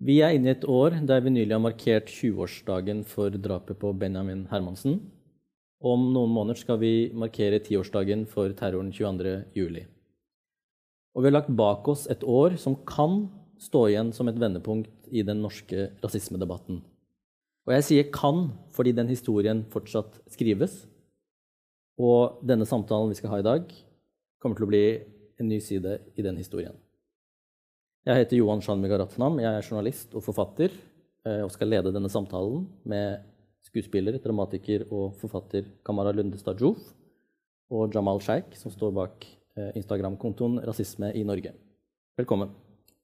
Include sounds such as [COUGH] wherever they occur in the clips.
Vi er inne i et år der vi nylig har markert 20-årsdagen for drapet på Benjamin Hermansen. Om noen måneder skal vi markere 10-årsdagen for terroren 22.07. Og vi har lagt bak oss et år som kan stå igjen som et vendepunkt i den norske rasismedebatten. Og jeg sier 'kan' fordi den historien fortsatt skrives. Og denne samtalen vi skal ha i dag, kommer til å bli en ny side i den historien. Jeg heter Johan Shanmiga Ratnam. Jeg er journalist og forfatter eh, og skal lede denne samtalen med skuespiller, dramatiker og forfatter Kamara Lundestad Joof og Jamal Sheikh, som står bak eh, Instagram-kontoen Rasisme i Norge. Velkommen.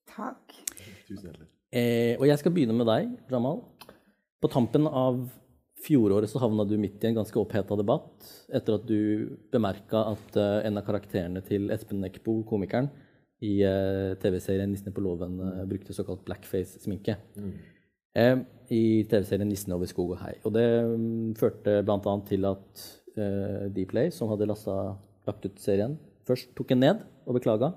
Takk. Tusen hjertelig. Eh, og jeg skal begynne med deg, Jamal. På tampen av fjoråret så havna du midt i en ganske oppheta debatt etter at du bemerka at uh, en av karakterene til Espen Eckbo, komikeren, i uh, TV-serien 'Nissene på låven' uh, brukte såkalt blackface-sminke. Mm. I TV-serien 'Nissene over skog og hei'. Og det um, førte bl.a. til at Dplay, som hadde lasta, lagt ut serien, først tok den ned og beklaga.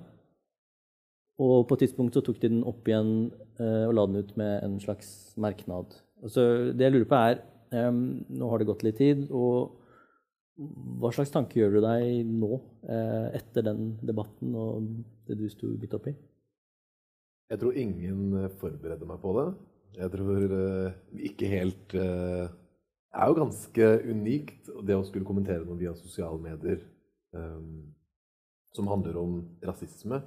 Og på et tidspunkt så tok de den opp igjen og la den ut med en slags merknad. Så det jeg lurer på, er Um, nå har det gått litt tid. og Hva slags tanke gjør du deg nå, uh, etter den debatten og det du sto midt oppi? Jeg tror ingen eh, forbereder meg på det. Jeg tror uh, ikke helt Det er jo ganske unikt det å skulle kommentere noe via sosiale medier som handler om rasisme,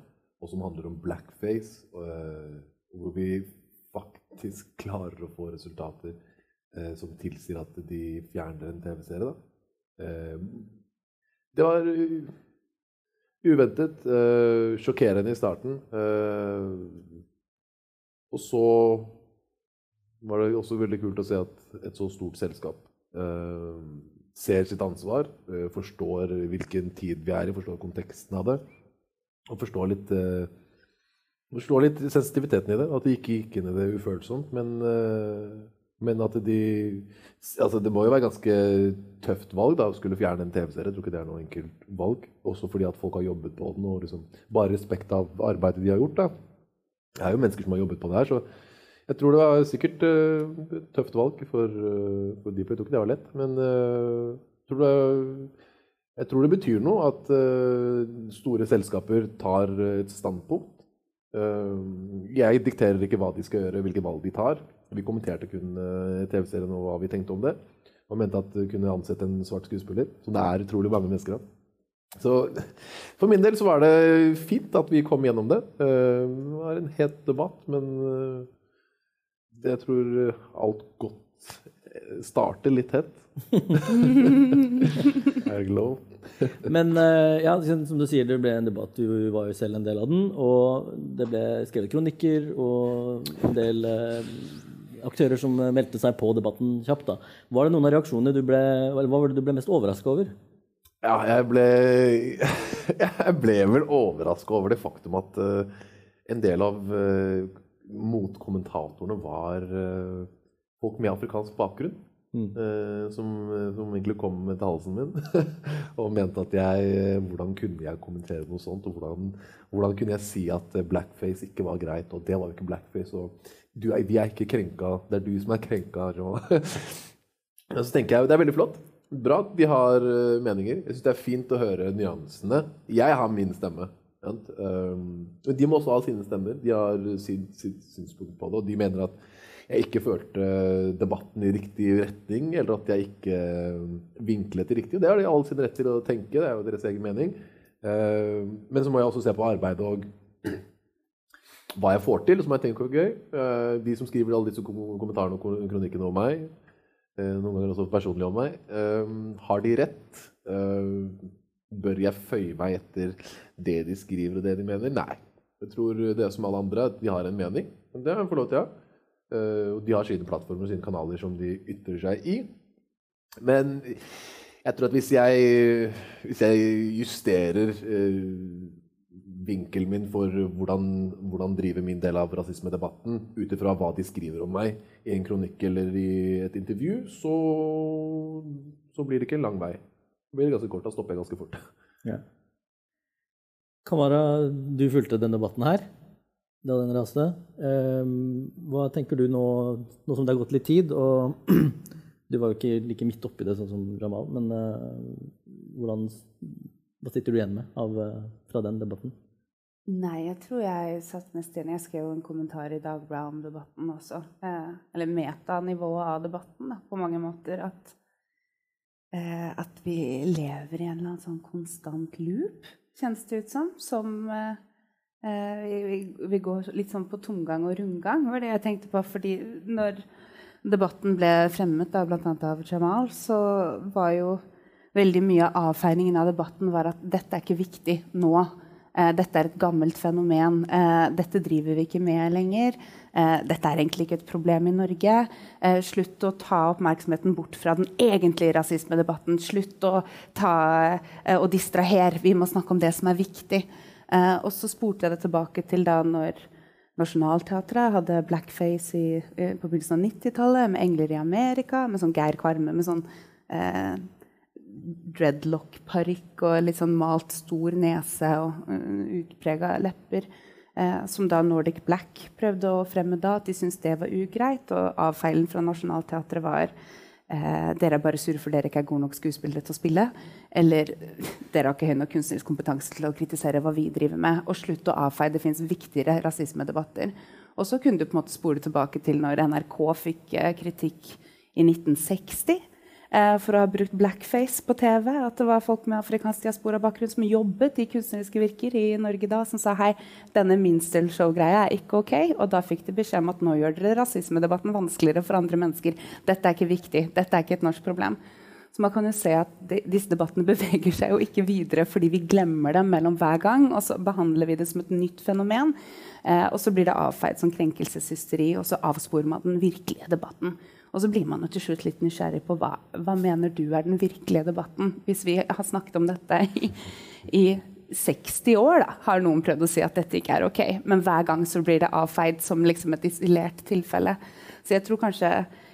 og som handler om blackface, hvor vi faktisk klarer å få resultater eh, som tilsier at de fjerner en TV-serie. Eh, det var uventet, eh, sjokkerende i starten. Eh, og så var det også veldig kult å se at et så stort selskap eh, ser sitt ansvar, eh, forstår hvilken tid vi er i, forstår konteksten av det, og forstår litt Forstår litt sensitiviteten i det. At de ikke gikk inn i det ufølsomt. Men men at de Altså, det må jo være ganske tøft valg da, å skulle fjerne en TV-serie. Tror ikke det er noe enkelt valg. Også fordi at folk har jobbet på den, og liksom bare respekt av arbeidet de har gjort. da. Det er jo mennesker som har jobbet på det her, så jeg tror det var sikkert uh, et tøft valg for, uh, for Deeply. Jeg tror ikke det var lett, men uh, jeg, tror det, jeg, tror det, betyr noe at store selskaper tar et standpunkt. jeg dikterer ikke hva de skal gjøre, hvilke valg de tar. Vi kommenterte kun uh, TV-serien og hva vi tenkte om det. Og mente at du kunne ansette en svart skuespiller, Så det er utrolig mange mennesker av. Så for min del så var det fint at vi kom gjennom det. Uh, det var en het debatt, men uh, jeg tror alt godt starter litt hett. [LAUGHS] er det lov? [LAUGHS] Men ja, som du sier, det ble en debatt. Du var jo selv en del av den. Og det ble skrevet kronikker og en del aktører som eh, meldte seg på debatten kjapt. da. Var det noen av reaksjonene du ble, hva var det du ble mest overraska over? Ja, jeg ble, [LAUGHS] jeg ble vel overraska over det faktum at uh, en del av uh, motkommentatorene var uh, folk med afrikansk bakgrunn. Mm. Som, som, egentlig kom til halsen min [LAUGHS] og mente at jeg Hvordan kunne jeg kommentere noe sånt? Og hvordan, hvordan kunne jeg si at blackface ikke var greit? Og det var jo ikke blackface. og du, vi er ikke krenka, det er du som er krenka. [LAUGHS] så tenker jeg det er veldig flott. Bra at vi har uh, meninger. Jeg syns det er fint å høre nyansene. Jeg har min stemme. Um, men de må også ha sine stemmer. De har sitt, sitt synspunkt på det. Og de mener at jeg ikke følte debatten i riktig retning, eller at jeg ikke vinklet det riktig. Det har de all sin rett til å tenke. Det er jo deres egen mening. Uh, men så må jeg også se på arbeidet og hva jeg får til, som jeg tenker er gøy. Eh, de som skriver alle disse kommentarene og kronikkene om meg, eh, noen ganger også personlig om meg, eh, har de rett? Bør jeg føye meg etter det de skriver og det de mener? Nei. Jeg tror det er som alle andre, at de har en mening. Det fått lov til å ha. Og de har sine plattformer og sine kanaler som de ytrer seg i. Men jeg tror at hvis jeg, hvis jeg justerer vinkelen min for hvordan, hvordan drive min del av rasismedebatten ut ifra hva de skriver om meg i en kronikk eller i et intervju, så, så blir det ikke en lang vei. Det blir ganske kort. Da stopper jeg ganske fort. Ja. Kamara, du fulgte denne debatten her. da den raste. Eh, hva tenker du nå, nå som det har gått litt tid? og [CLEARS THROAT] Du var jo ikke like midt oppi det sånn som Jamal, men hvordan, hva sitter du igjen med av, fra den debatten? Nei, jeg tror jeg satt mest igjen Jeg skrev en kommentar i Dag Brown-debatten også. Eh, eller metanivået av debatten, da, på mange måter. At eh, at vi lever i en eller annen sånn konstant loop, kjennes det ut som. Som eh, eh, vi, vi, går litt sånn på tomgang og rundgang, var det jeg tenkte på. fordi når debatten ble fremmet bl.a. av Jamal, så var jo veldig mye av avfeiningen av debatten var at dette er ikke viktig nå. Eh, dette er et gammelt fenomen. Eh, dette driver vi ikke med lenger. Eh, dette er egentlig ikke et problem i Norge. slutt å ta oppmerksomheten bort fra den egentlige rasismedebatten. Slutt å ta og distrahere. Vi må snakke om det som er viktig. og så spurte jeg det tilbake til da når Nationaltheatret hadde blackface i, på begynnelsen av 90-tallet, med 'Engler i Amerika', med sånn Geir Kvarme med sånn eh, dreadlock-parykk og litt sånn malt stor nese og uh, utprega lepper. Eh, som da Nordic Black prøvde å fremme da, at de syntes det var ugreit. Og avfeilen fra Nationaltheatret var eh, dere er bare sure for dere ikke er gode nok skuespillere til å spille. Eller [LAUGHS] dere har ikke høy nok kunstnerisk kompetanse til å kritisere hva vi driver med. Og slutt å avfeie. Det fins viktigere rasismedebatter. Og så kunne du på en måte spole tilbake til når NRK fikk eh, kritikk i 1960 Eh, for å ha brukt blackface på TV. At det var folk med afrikansk diaspora-bakgrunn som jobbet i kunstneriske virker i Norge da, som sa hei, denne minstelshow-greia er ikke ok. Og da fikk de beskjed om at nå gjør dere rasismedebatten vanskeligere for andre mennesker. Dette er ikke viktig. Dette er ikke et norsk problem. Så man kan jo se at de, disse debattene [LAUGHS] beveger seg jo ikke videre fordi vi glemmer dem mellom hver gang, og så behandler vi det som et nytt fenomen. Eh, og så blir det avfeid som krenkelseshysteri, og så avsporer man den virkelige debatten. Og så blir man jo til slutt litt nysgjerrig på hva, hva mener du er den virkelige debatten. Hvis vi har snakket om dette i, i 60 år, da, har noen prøvd å si at dette ikke er ok. Men hver gang så blir det avfeid som liksom et isolert tilfelle. Så jeg tror kanskje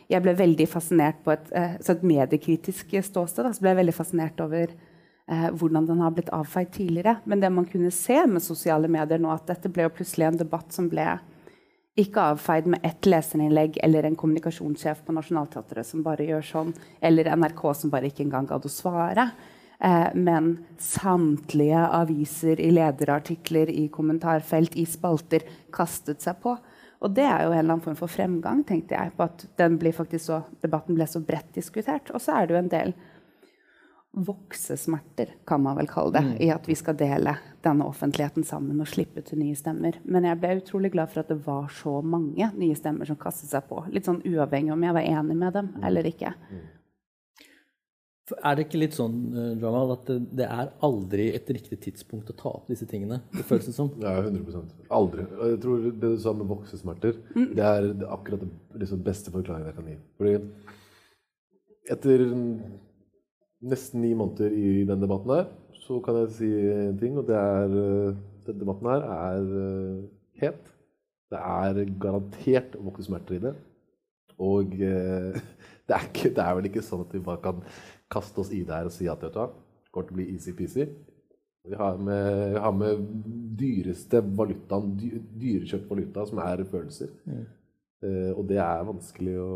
jeg ble veldig fascinert på et, eh, et mediekritisk ståsted. Da, så ble jeg veldig fascinert over eh, hvordan den har blitt avfeid tidligere. Men det man kunne se med sosiale medier nå, at dette ble jo plutselig en debatt som ble ikke avfeid med ett leserinnlegg eller en kommunikasjonssjef på Nationaltheatret som bare gjør sånn, eller NRK som bare ikke engang gadd å svare. Eh, men samtlige aviser i lederartikler, i kommentarfelt, i spalter kastet seg på. Og det er jo en eller annen form for fremgang, tenkte jeg, på at så, debatten ble så bredt diskutert. Og så er det jo en del voksesmerter, kan man vel kalle det, mm. i at vi skal dele denne offentligheten sammen og slippe til nye stemmer. Men jeg ble utrolig glad for at det var så mange nye stemmer som kastet seg på. Litt sånn uavhengig om jeg var enig med dem mm. eller ikke. Mm. Er det ikke litt sånn eh, Jamal, at det er aldri et riktig tidspunkt å ta opp disse tingene? Det føles det som. [LAUGHS] Ja, 100 Aldri. Og jeg tror det du sa med voksesmerter, mm. det er akkurat det liksom beste forklaringen jeg kan gi. Fordi etter nesten ni måneder i denne debatten her, så kan jeg si en ting, og det er uh, Denne debatten her er uh, het. Det er garantert voksesmerter i det. Og uh, [LAUGHS] det, er ikke, det, er vel ikke sånn at vi bare kan kaste oss i det her og si at vet du hva, det kommer til å bli easy-peasy. Vi har med, vi har med dyreste valutaen, dyrekjøpt valuta, som er følelser. Mm. Eh, og det er vanskelig å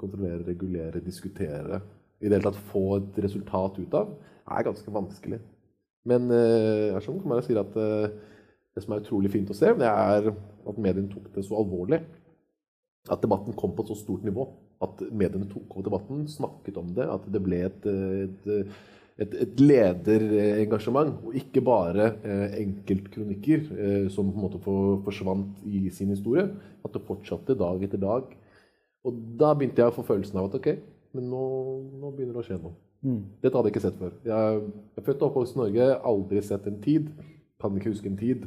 kontrollere, regulere, diskutere i det hele tatt få et resultat ut av, er ganske vanskelig. Men uh, kan bare si at uh, det som er utrolig fint å se, det er at mediene tok det så alvorlig. At debatten kom på et så stort nivå. At mediene tok over debatten, snakket om det. At det ble et, et, et, et lederengasjement, og ikke bare eh, enkeltkronikker eh, som på en måte for, forsvant i sin historie. At det fortsatte dag etter dag. Og da begynte jeg å få følelsen av at ok, men nå, nå, begynner det å skje noe. Mm. Dette hadde jeg ikke sett før. Jeg, er født og oppvokst i Norge, aldri sett en tid. Kan ikke huske en tid.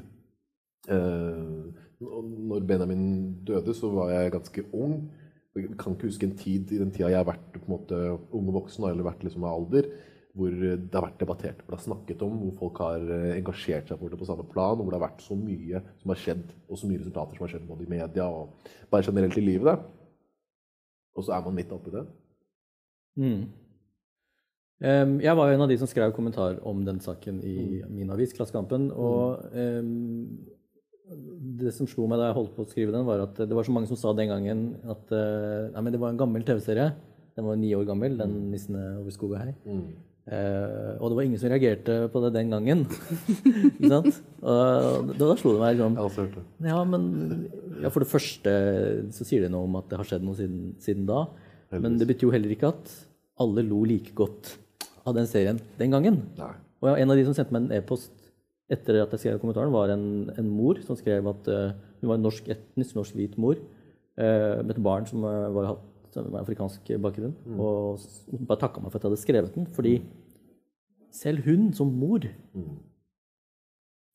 Eh, når Benjamin døde, så var jeg ganske ung. Jeg kan ikke huske en tid i den tida jeg har vært på en måte ung og voksen, eller vært liksom av alder, hvor det har vært debattert, hvor det har snakket om, hvor folk har eh, engasjert seg for det på samme plan, og hvor det har vært så mye som har skjedd, og så mye resultater som har skjedd både i media og bare generelt i livet. Og så er man midt oppi det. Mm. Um, jeg var jo en av de som skrev kommentar om den saken i mm. min avis, Klassekampen. Og um, det som slo meg da jeg holdt på å skrive den, var at det var så mange som sa den gangen at uh, nei, men det var en gammel TV-serie. Den var ni år gammel, den 'Nissene over skog og hei'. Uh, og det var ingen som reagerte på det den gangen. [LAUGHS] ikke sant? Og da, da slo det meg det. Ja, men ja, For det første så sier det noe om at det har skjedd noe siden, siden da. Men det betyr jo heller ikke at alle lo like godt av den serien den gangen. Nei. Og en av de som sendte meg en e-post etter at jeg skrev kommentaren, var en, en mor som skrev at uh, hun var en norsk, etnisk norsk hvit mor uh, med et barn som uh, var, hatt- med afrikansk bakgrunn. Og hun bare takka meg for at jeg hadde skrevet den. Fordi selv hun som mor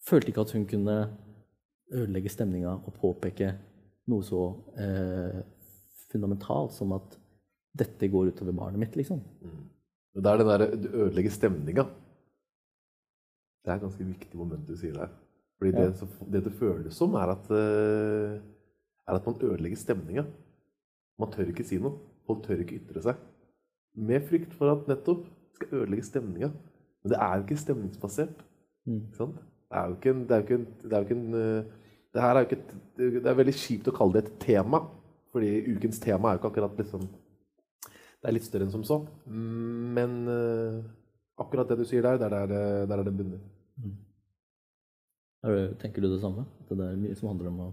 følte ikke at hun kunne ødelegge stemninga og påpeke noe så fundamentalt som at dette går utover barnet mitt, liksom. Mm. det er den derre Du ødelegger stemninga. Det er et ganske viktig moment du sier der. Fordi det, så, det det føles som, er at, eh, er at man ødelegger stemninga. Man tør ikke si noe. Folk tør ikke ytre seg. Med frykt for at nettopp skal ødelegge stemninga. Men det er jo ikke stemningsbasert. Ikke sant? Det er jo ikke en Det, er jo ikke en, det, er jo ikke en, det her er jo ikke et, det er veldig kjipt å kalle det et tema. Fordi ukens tema er jo ikke akkurat liksom det er litt større enn som så. Men uh, akkurat det du sier der, der er det, der er det bundet. Mm. Tenker du det samme? At det er mye som handler om å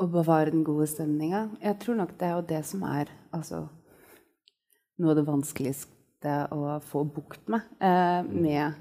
Å bevare den gode stemninga. Jeg tror nok det er jo det som er altså, noe av det vanskeligste å få bukt med. Eh, med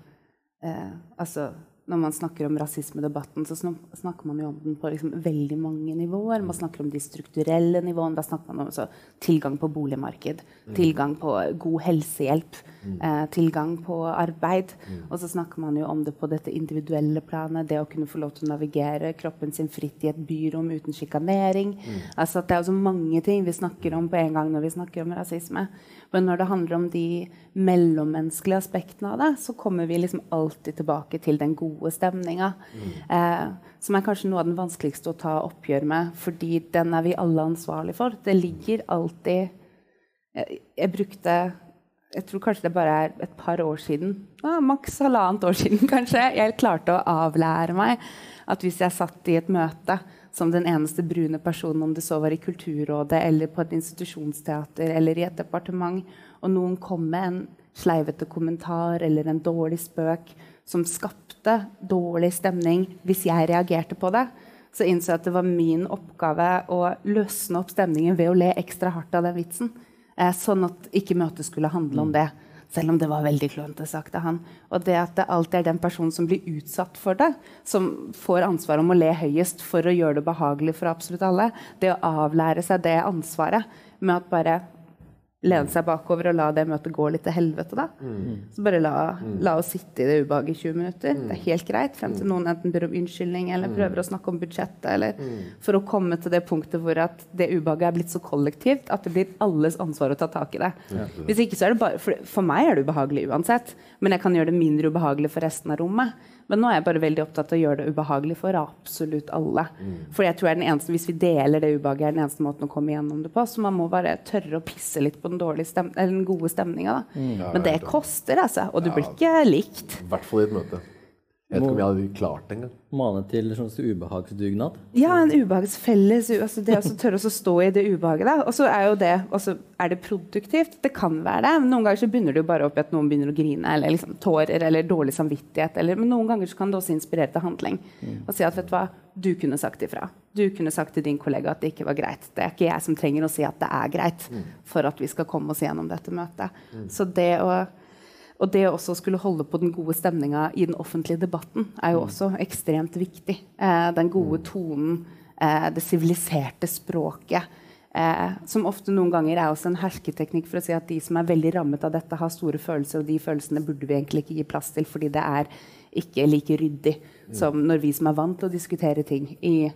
eh, altså, når man snakker om rasismedebatten, så snakker man jo om den på liksom veldig mange nivåer. Man snakker om de strukturelle nivåene. Da snakker man om tilgang på boligmarked, tilgang på god helsehjelp, eh, tilgang på arbeid. Og så snakker man jo om det på dette individuelle planet. Det å kunne få lov til å navigere kroppen sin fritt i et byrom uten sjikanering. Altså det er jo så mange ting vi snakker om på en gang når vi snakker om rasisme. Men når det handler om de mellommenneskelige aspektene av det, så kommer vi liksom alltid tilbake til den gode stemninga. Eh, som er kanskje noe av den vanskeligste å ta oppgjør med, fordi den er vi alle ansvarlig for. Det ligger alltid jeg, jeg brukte jeg tror kanskje det bare er et par år siden, ah, maks halvannet år siden [LAUGHS] kanskje, jeg klarte å avlære meg at hvis jeg satt i et møte som den eneste brune personen, om det så var i Kulturrådet eller på et institusjonsteater eller i et departement, og noen kom med en sleivete kommentar eller en dårlig spøk som skapte dårlig stemning hvis jeg reagerte på det, så innså jeg at det var min oppgave å løsne opp stemningen ved å le ekstra hardt av den vitsen. Eh, sånn at ikke møtet skulle handle om det. Selv om det var veldig klønete sagt av han. Og det at det alltid er den personen som blir utsatt for det, som får ansvar om å le høyest for å gjøre det behagelig for absolutt alle, det å avlære seg det ansvaret med at bare lene seg bakover og la det møtet gå litt til helvete, da. Så bare la, la oss sitte i det ubehaget i 20 minutter. Det er helt greit. Frem til noen enten ber om unnskyldning eller prøver å snakke om budsjettet. Eller for å komme til det punktet hvor at det ubehaget er blitt så kollektivt at det blir alles ansvar å ta tak i det. Hvis ikke så er det bare For, for meg er det ubehagelig uansett, men jeg kan gjøre det mindre ubehagelig for resten av rommet. Men nå er jeg bare veldig opptatt av å gjøre det ubehagelig for absolutt alle. For jeg tror jeg er den eneste, Hvis vi deler det ubehaget, er den eneste måten å komme gjennom det på. Så man må bare tørre å pisse litt på den, den gode stemninga. Men det koster, altså. Og du blir ikke likt. I hvert fall i et møte. Jeg vet ikke om jeg hadde klart det engang. mane til en slags ubehagsdugnad? Ja, en ubehagsfelles altså Det å tørre å stå i det ubehaget. da. Og så er jo det altså, Er det produktivt? Det kan være det. Men noen ganger så begynner det jo bare opp i at noen begynner å grine, eller liksom tårer, eller dårlig samvittighet. Eller, men noen ganger så kan det også inspirere til handling. Og si at vet du hva, du kunne sagt ifra. Du kunne sagt til din kollega at det ikke var greit. Det er ikke jeg som trenger å si at det er greit for at vi skal komme oss gjennom dette møtet. Så det å og det å også skulle holde på den gode stemninga i den offentlige debatten er jo også ekstremt viktig. Eh, den gode tonen, eh, det siviliserte språket. Eh, som ofte noen ganger er også en hersketeknikk for å si at de som er veldig rammet av dette, har store følelser, og de følelsene burde vi egentlig ikke gi plass til, fordi det er ikke like ryddig som når vi som er vant til å diskutere ting i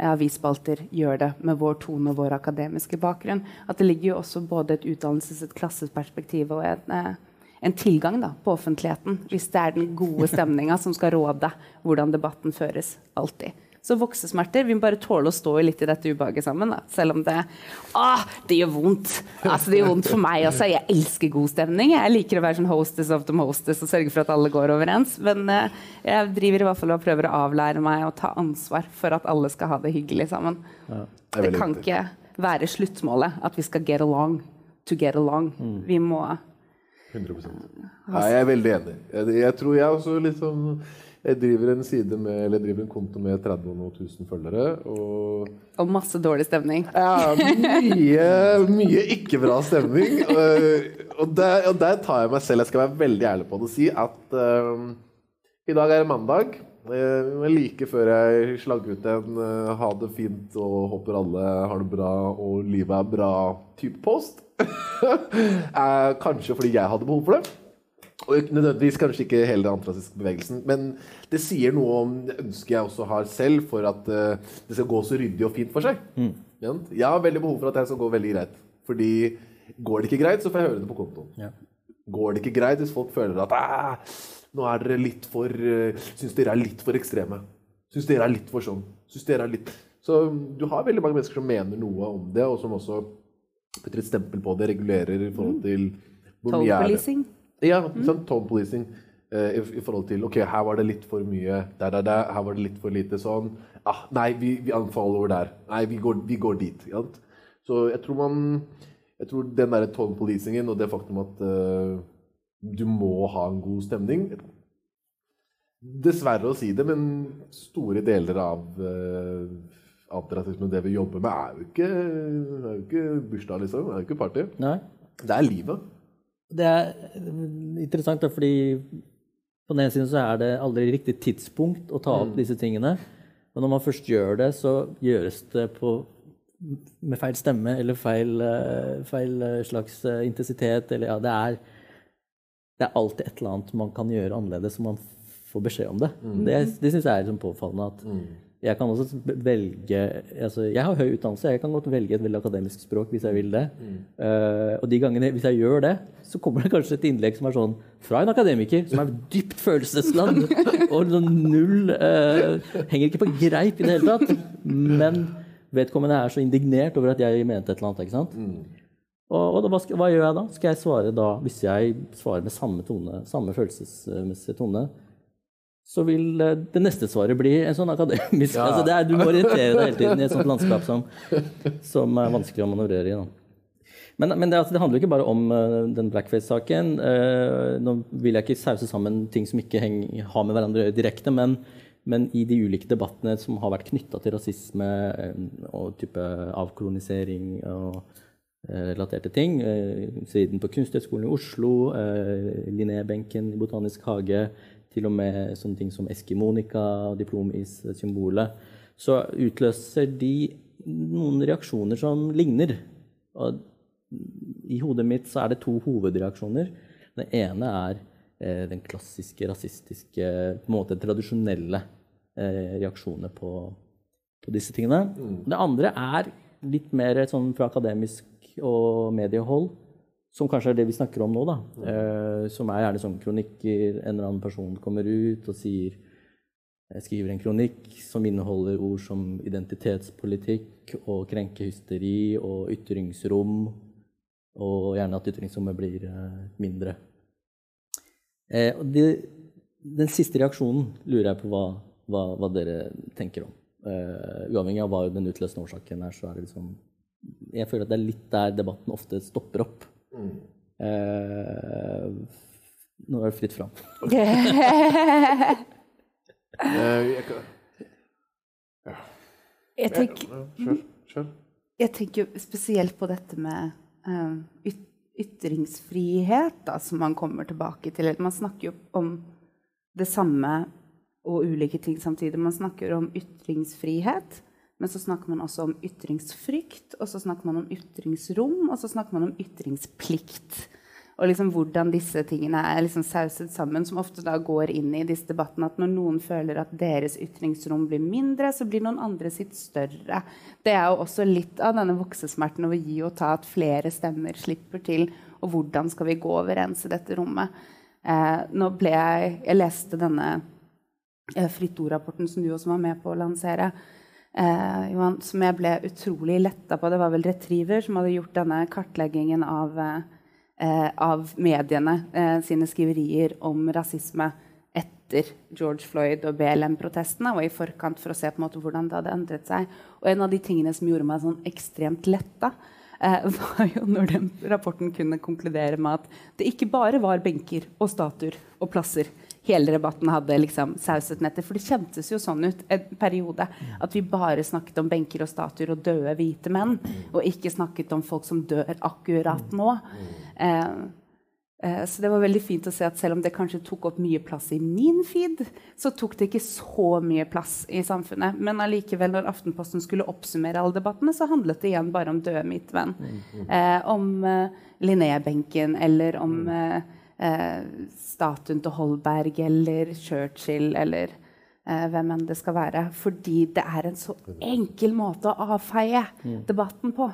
avisspalter gjør det med vår tone og vår akademiske bakgrunn. At det ligger jo også både et utdannelses- et klasseperspektiv og en, eh, en tilgang da, på offentligheten. Hvis det er den gode stemninga som skal råde hvordan debatten føres. Alltid. Så voksesmerter Vi må bare tåle å stå litt i dette ubehaget sammen. Da. Selv om det ah, det gjør vondt. Altså, det gjør vondt for meg også. Jeg elsker god stemning. Jeg liker å være sånn hostess of the mostess og sørge for at alle går overens. Men eh, jeg driver i hvert fall og prøver å avlære meg å ta ansvar for at alle skal ha det hyggelig sammen. Ja, det, det kan ikke være sluttmålet at vi skal get along to get along. Mm. Vi må 100 Nei, Jeg er veldig enig. Jeg, jeg tror jeg også liksom jeg driver en side med, eller driver en konto med 30 000 følgere. Og, og masse dårlig stemning. Ja, mye, mye ikke bra stemning. Og, der, og, der, tar jeg meg selv Jeg skal være veldig ærlig på det og si at um, i dag er det mandag. Uh, like før jeg slagger ut en uh, 'ha det fint' og 'håper alle har det bra' og 'livet er bra'-type post. [LAUGHS] kanskje fordi jeg hadde behov for det. Og nødvendigvis kanskje ikke hele den antirasistiske bevegelsen. Men det sier noe om det ønsket jeg også har selv for at uh, det skal gå så ryddig og fint for seg. Mm. Jeg har veldig behov for at det skal gå veldig greit. Fordi går det ikke greit, så får jeg høre det på kontoen. Ja. Går det ikke greit hvis folk føler at ah, nå er dere litt for uh, Syns dere er litt for ekstreme. Syns dere er litt for sånn. Syns dere er litt Så du har veldig mange mennesker som mener noe om det, og som også putter et stempel på det, regulerer i forhold mm. til hvor mye er det. Ja, mm. sånn tone policing. Uh, i, i, forhold til ok, her var det litt for mye der, der, der. Her var det litt for lite sånn. Ah, nei, vi, vi anfaller over der. Nei, vi går, vi går dit. Ja? Så jeg tror man Jeg tror den derre tone policingen og det faktum at uh, du må ha en god stemning Dessverre å si det, men store deler av uh, antirasisme, det vi jobber med, er jo ikke, er jo ikke bursdag, liksom. Er jo ikke party. Nei. Det er livet. Det er interessant, da, fordi på den ene siden så er det aldri riktig tidspunkt å ta opp mm. disse tingene. Men når man først gjør det, så gjøres det på, med feil stemme eller feil, eh, feil eh, slags eh, intensitet. Eller, ja, det, er, det er alltid et eller annet man kan gjøre annerledes, om man får beskjed om det. Mm. Det, det syns jeg er liksom påfallende. at mm jeg kan også velge altså Jeg har høy utdannelse, jeg kan godt velge et veldig akademisk språk hvis jeg vil det. Mm. Uh, og de gangene hvis jeg gjør det, så kommer det kanskje et innlegg som er sånn fra en akademiker som er dypt følelsesladd [LAUGHS] og sånn null uh, Henger ikke på greip i det hele tatt. Men vedkommende er så indignert over at jeg mente et eller annet. ikke sant? Og, og da, hva, gjør jeg da? Skal jeg svare da, hvis jeg svarer med samme tone, samme følelsesmessige tone? så vil eh, det neste svaret bli en sånn akademisk ja. altså er, Du må orientere deg hele tiden i et sånt landskap som, [LAUGHS] som er vanskelig å manøvrere i. Da. Men, men det, altså, det, handler jo ikke bare om uh, den blackface-saken. Uh, nå vil jeg ikke sause sammen ting som ikke henger, har med hverandre å gjøre direkte, men, men, i de ulike debattene som har vært knytta til rasisme uh, og type avkolonisering og relaterte ting, siden på Kunsthøgskolen i Oslo, Linné-benken i Botanisk hage, til og med sånne ting som Eskimonika diplomis-symbolet, så utløser de noen reaksjoner som ligner. Og I hodet mitt så er det to hovedreaksjoner. Den ene er eh, den klassiske, rasistiske, på en måte tradisjonelle eh, reaksjoner på, på, disse tingene. Mm. Det andre er litt mer sånn fra akademisk og mediehold som kanskje er det vi snakker om nå, da. Eh, som er gjerne sånn kronikker. En eller annen person kommer ut og sier jeg skriver en kronikk som inneholder ord som identitetspolitikk og krenkehysteri og ytringsrom. Og gjerne at ytringsrommet blir eh, mindre. Eh, de, den siste reaksjonen lurer jeg på hva, hva, hva dere tenker om. Eh, uavhengig av hva den utløsende årsaken er, så er det liksom Jeg føler at det er litt der debatten ofte stopper opp. Mm. Eh, nå er det fritt fram. jeg tenker Jeg tenker spesielt på dette med um, ytringsfrihet, da, som man kommer tilbake til. Man snakker jo om det samme og ulike ting samtidig. Man snakker om ytringsfrihet. Men så snakker man også om ytringsfrykt, og så snakker man om ytringsrom, og så snakker man om ytringsplikt. Og liksom hvordan disse tingene er liksom sauset sammen, som ofte da går inn i disse debattene at når noen føler at deres ytringsrom blir mindre, så blir noen andre sitt større. Det er jo også litt av denne voksesmerten over gi og ta, at flere stemmer slipper til. Og hvordan skal vi gå overens i dette rommet? Eh, nå ble jeg Jeg leste denne eh, Fritt Ord-rapporten som du også var med på å lansere. Eh, Johan, som jeg ble utrolig letta på. Det var vel Retriever som hadde gjort denne kartleggingen av, eh, av mediene eh, sine skriverier om rasisme etter George Floyd og BLM-protestene og i forkant for å se på en måte hvordan det hadde endret seg. Og en av de tingene som gjorde meg sånn ekstremt letta, eh, [LAUGHS] var jo når den rapporten kunne konkludere med at det ikke bare var benker og statuer og plasser hele debatten hadde liksom sauset nettet. For det kjentes jo sånn ut en periode at vi bare snakket om benker og statuer og døde hvite menn, og ikke snakket om folk som dør akkurat nå. Eh, eh, så det var veldig fint å se at selv om det kanskje tok opp mye plass i min feed, så tok det ikke så mye plass i samfunnet. Men allikevel, når Aftenposten skulle oppsummere alle debattene, så handlet det igjen bare om døde midtvenn. Eh, om eh, Linné-benken eller om eh, eh, statuen til Holberg eller Churchill eller eh, hvem enn det skal være. Fordi det er en så enkel måte å avfeie debatten på.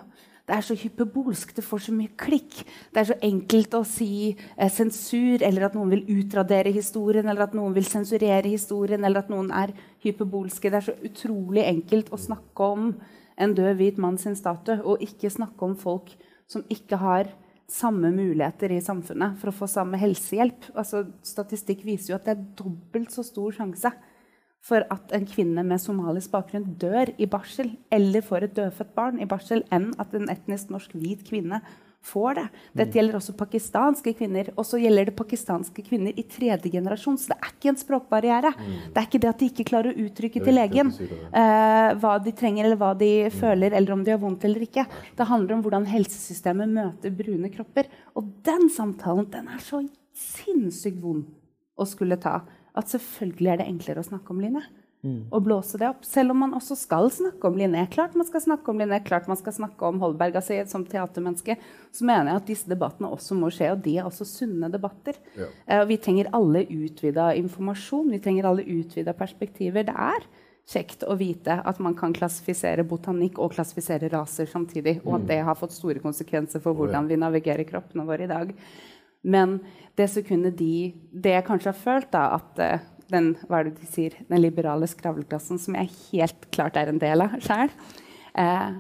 Det er så hyperbolsk, det får så mye klikk. Det er så enkelt å si eh, sensur, eller at noen vil utradere historien, eller at noen vil sensurere historien, eller at noen er hyperbolske. Det er så utrolig enkelt å snakke om en død hvit mann sin statue, og ikke snakke om folk som ikke har samme muligheter i samfunnet for å få samme helsehjelp. Altså, statistikk viser jo at det er dobbelt så stor sjanse for at en kvinne med somalisk bakgrunn dør i barsel eller får et dødfødt barn i barsel, enn at en etnisk norsk hvit kvinne får det. Dette gjelder også pakistanske kvinner. Og så gjelder det pakistanske kvinner i tredje generasjon. Så det er ikke en språkbarriere. Det er ikke det at de ikke klarer å uttrykke til legen uh, hva de trenger, eller hva de føler, eller om de har vondt eller ikke. Det handler om hvordan helsesystemet møter brune kropper. Og den samtalen den er så sinnssykt vond å skulle ta at selvfølgelig er det enklere å snakke om Line. Og blåse det opp. Selv om man også skal snakke om Linné. Klart man skal snakke om Linné, klart man skal snakke om Holberg. Altså, som teatermenneske så mener jeg at disse debattene også må skje, og de er også sunne debatter. Ja. Eh, vi trenger alle utvida informasjon, vi trenger alle utvida perspektiver. Det er kjekt å vite at man kan klassifisere botanikk og klassifisere raser samtidig, og at det har fått store konsekvenser for hvordan vi navigerer kroppene våre i dag. Men det sekundet de Det jeg kanskje har følt, da, at eh, den, hva er det de sier, den liberale skravleklassen, som jeg helt klart er en del av sjøl, eh,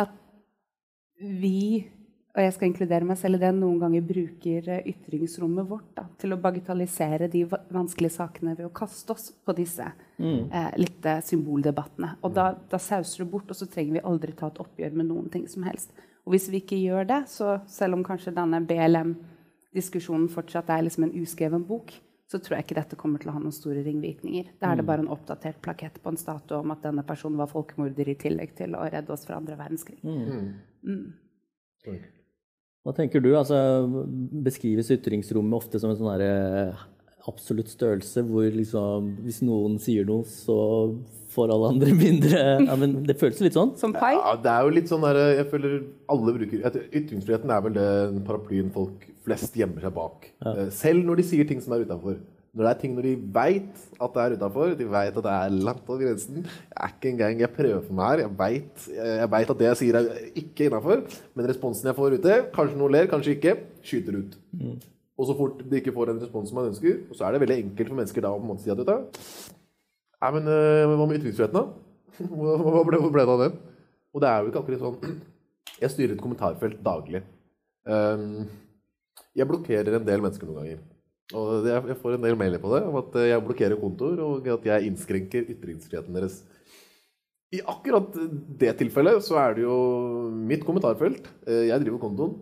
at vi og jeg skal inkludere meg selv i det, noen ganger bruker eh, ytringsrommet vårt da, til å bagatellisere de vanskelige sakene ved å kaste oss på disse eh, litt eh, symboldebattene. Og da, da sauser det bort, og så trenger vi aldri ta et oppgjør med noen ting som helst. Og hvis vi ikke gjør det, så selv om kanskje denne BLM-diskusjonen fortsatt er liksom en uskreven bok, så tror jeg ikke dette kommer til å ha noen store ringvirkninger. Da er det bare en oppdatert plakett på en statue om at denne personen var folkemorder i tillegg til å redde oss fra andre verdenskrig. Hva tenker du? Altså, beskrives ytringsrommet ofte som en sånn derre absolutt størrelse, hvor liksom hvis noen sier noe, så får alle andre [LAUGHS] mindre ja, men Det føles litt sånn. Som pai? Ja, det er jo litt sånn der, Jeg føler alle bruker Ytringsfriheten er vel den paraplyen folk flest gjemmer seg bak. Ja. Selv når de sier ting som er utafor. Når det er ting når de veit at det er utafor, de veit at det er langt over grensen. Jeg er ikke engang Jeg prøver for meg her. Jeg veit vet at det jeg sier, er ikke innafor. Men responsen jeg får ute, kanskje noen ler, kanskje ikke, skyter ut. Og så fort de ikke får den responsen man ønsker, og så er det veldig enkelt for mennesker da å si at vet du, Nei, men øh, hva med ytringsfriheten, da? [LAUGHS] Hva, ble, ble det av den? Og det er jo ikke akkurat sånn Jeg styrer et kommentarfelt daglig. Um, jeg blokkerer en del mennesker noen ganger. Og jeg får en del mailer på det om at jeg blokkerer kontoer, og at jeg innskrenker ytringsfriheten deres. I akkurat det tilfellet så er det jo mitt kommentarfelt. Eh, Jeg driver kontoen.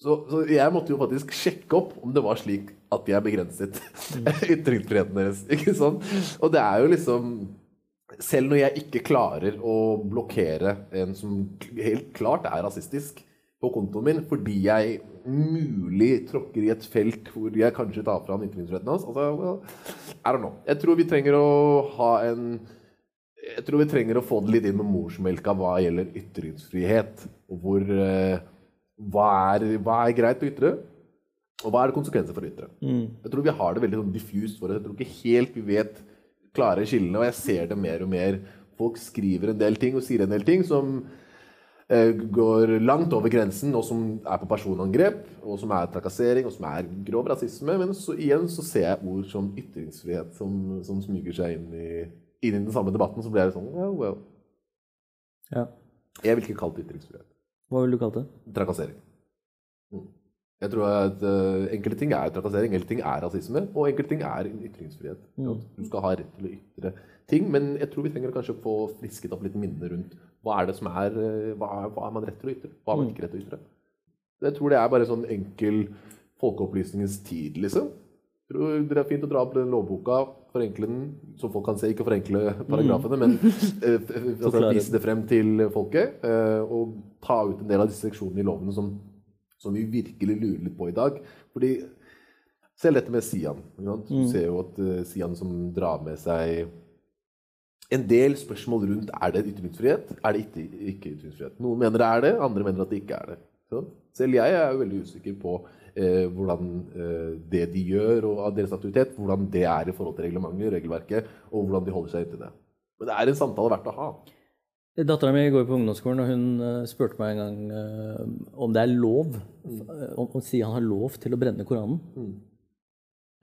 Så, så jeg måtte jo faktisk sjekke opp om det var slik at jeg begrenset [LAUGHS] ytringsfriheten deres. Ikke sant? Og det er jo liksom Selv når jeg ikke klarer å blokkere en som helt klart er rasistisk på kontoen min fordi jeg mulig tråkker i et felt hvor jeg kanskje tar fra han ytringsretten hans altså, well, I don't know. Jeg tror vi trenger å ha en jeg tror vi trenger å få det litt inn med morsmelka hva gjelder ytringsfrihet. Hvor, eh, hva, er, hva er greit å ytre, og hva er det konsekvenser for å ytre. Jeg tror vi har det veldig sånn diffust for oss. Jeg tror ikke helt vi vet klare skillene, og jeg ser det mer og mer. Folk skriver en del ting og sier en del ting som går langt over grensen, og som er på personangrep, og som er trakassering, og som er grov rasisme. Men så, igjen så ser jeg ord som ytringsfrihet som, som smyger seg inn i, inn i den samme debatten. Så blir jeg sånn well, well. Ja. Jeg vil ikke kalle det ytringsfrihet. Hva ville du kalt det? Trakassering. Mm. Jeg tror at uh, Enkelte ting er trakassering, enkelte ting er rasisme, og enkelte ting er ytringsfrihet. Mm. Du skal ha rett til å ytre ting, men jeg tror vi trenger kanskje å få frisket opp litt minne rundt hva er det som er, uh, hva hva er man rett til å ytre, hva er man Mm. ikke rett til å ytre. Jeg tror det er bare sånn enkel folkeopplysningens tid, liksom. Jeg tror det er fint å dra opp den lovboka, forenkle den, så folk kan se, ikke forenkle paragrafene, men [LAUGHS] eh, altså, vise det frem til folket, eh, og ta ut en del av disse seksjonene i lovene som, som vi virkelig lurer litt på i dag. Fordi selv dette med Sian. Du ser jo at eh, Sian som drar med seg en del spørsmål rundt er det ytringsfrihet, er det ikke, ikke ytringsfrihet. Noen mener det er det, andre mener at det ikke er det. ikke? Selv jeg er jo veldig usikker på eh, hvordan eh, det de gjør og av deres aktivitet, hvordan det er i forhold til reglementet, regelverket, og hvordan de holder seg inntil det. Men det er en samtale verdt å ha. Dattera mi går på ungdomsskolen, og hun eh, spurte meg en gang eh, om det er lov mm. om, om Sian har lov til å brenne Koranen.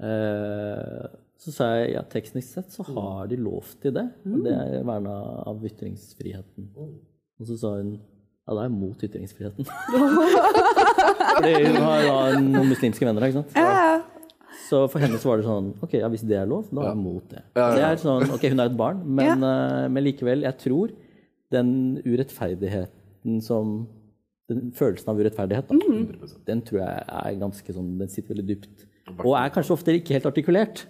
Eh, så sa jeg ja, teknisk sett så har de lov til det. Og det er verna av ytringsfriheten. Og så sa hun ja, da er jeg mot ytringsfriheten. [LAUGHS] Fordi hun har da noen muslimske venner. ikke sant? Ja, Så for henne så var det sånn Ok, ja, hvis det er lov, da er jeg mot det. Det er sånn, ok, Hun er et barn, men, eh, men likevel, jeg tror den urettferdigheten som Den følelsen av urettferdighet, da, 100%. den tror jeg er ganske sånn Den sitter veldig dypt. Og er kanskje ofte ikke helt artikulert.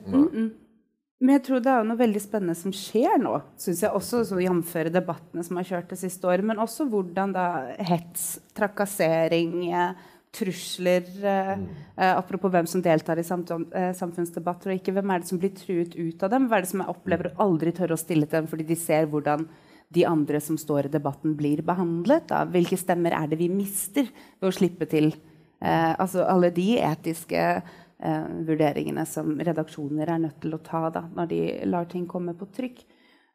Men jeg tror det er jo noe veldig spennende som skjer nå, syns jeg også, så jf. debattene som har kjørt det siste året. Men også hvordan da hets, trakassering, eh, trusler eh, eh, Apropos hvem som deltar i eh, samfunnsdebatter og ikke. Hvem er det som blir truet ut av dem? Hva er det som jeg opplever å aldri tørre å stille til dem fordi de ser hvordan de andre som står i debatten, blir behandlet? Da? Hvilke stemmer er det vi mister ved å slippe til eh, altså alle de etiske eh, vurderingene som redaksjoner er nødt til å ta da, når de lar ting komme på trykk.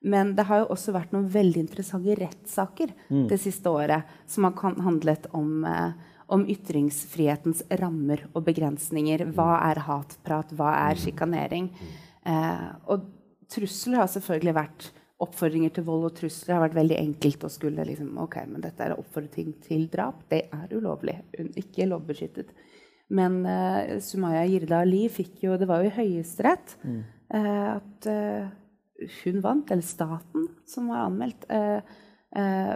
Men det har jo også vært noen veldig interessante rettssaker det siste året som har kan- handlet om, eh, om ytringsfrihetens rammer og begrensninger. Hva er hatprat? Hva er sjikanering? Eh, og trusler har selvfølgelig vært Oppfordringer til vold og trusler har vært veldig enkelt å skulle liksom, ok, men dette er oppfordring til drap. Det er ulovlig. Ikke lovbeskyttet. Men uh, Sumaya Jirda Ali fikk jo Det var jo i Høyesterett eh, at uh, hun vant, eller staten som var anmeldt,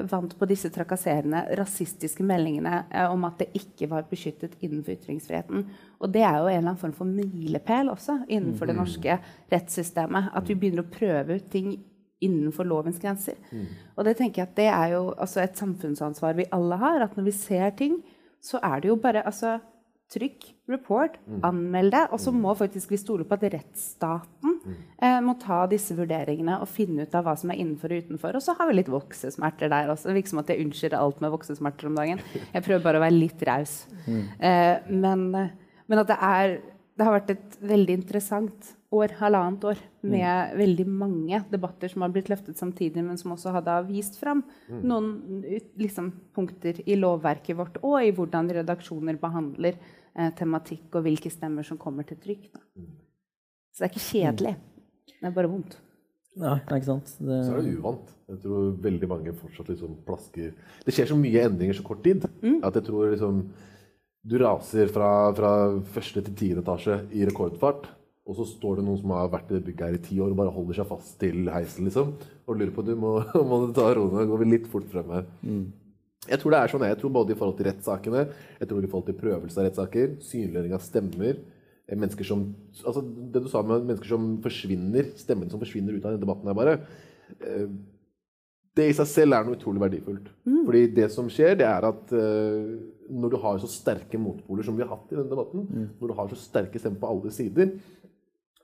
vant på disse trakasserende, rasistiske meldingene om at det ikke var beskyttet innenfor ytringsfriheten. Og det er jo en eller annen form for milepæl også innenfor det norske rettssystemet. At vi begynner å prøve ut ting innenfor lovens grenser. Og det tenker jeg at det er jo altså et samfunnsansvar vi alle har. At når vi ser ting, så er det jo bare altså, Trykk, report, anmeld det. Og så må faktisk vi stole på at rettsstaten eh, må ta disse vurderingene og finne ut av hva som er innenfor og utenfor. Og så har vi litt voksesmerter der også. Det virker som at jeg unnskylder alt med voksesmerter om dagen. Jeg prøver bare å være litt raus. Eh, men, eh, men at det er Det har vært et veldig interessant år, halvannet år, med veldig mange debatter som har blitt løftet samtidig, men som også hadde vist fram noen liksom, punkter i lovverket vårt og i hvordan redaksjoner behandler eh, tematikk og hvilke stemmer som kommer til trykk. Da. Så det er ikke kjedelig. Det er bare vondt. Ja, ikke sant? Det, Så er det uvant. Jeg tror veldig mange fortsatt liksom plasker Det skjer så mye endringer så kort tid at jeg tror liksom Du raser fra, fra første til tiende etasje i rekordfart, og så står det noen som har vært i det bygget her i ti år og bare holder seg fast til heisen, liksom, og lurer på du må, [LAUGHS] må du ta roen ned, går vi litt fort frem her. Jeg tror det er sånn, jeg tror både i forhold til rettssakene, jeg tror i forhold til prøvelse av rettssaker, synliggjøring av stemmer, eh, mennesker som, altså det du sa med mennesker som forsvinner, stemmen som forsvinner ut av denne debatten her bare, eh, det i seg selv er noe utrolig verdifullt. Fordi det som skjer, det er at eh, når du har så sterke motpoler som vi har hatt i denne debatten, når du har så sterke stemmer på alle sider,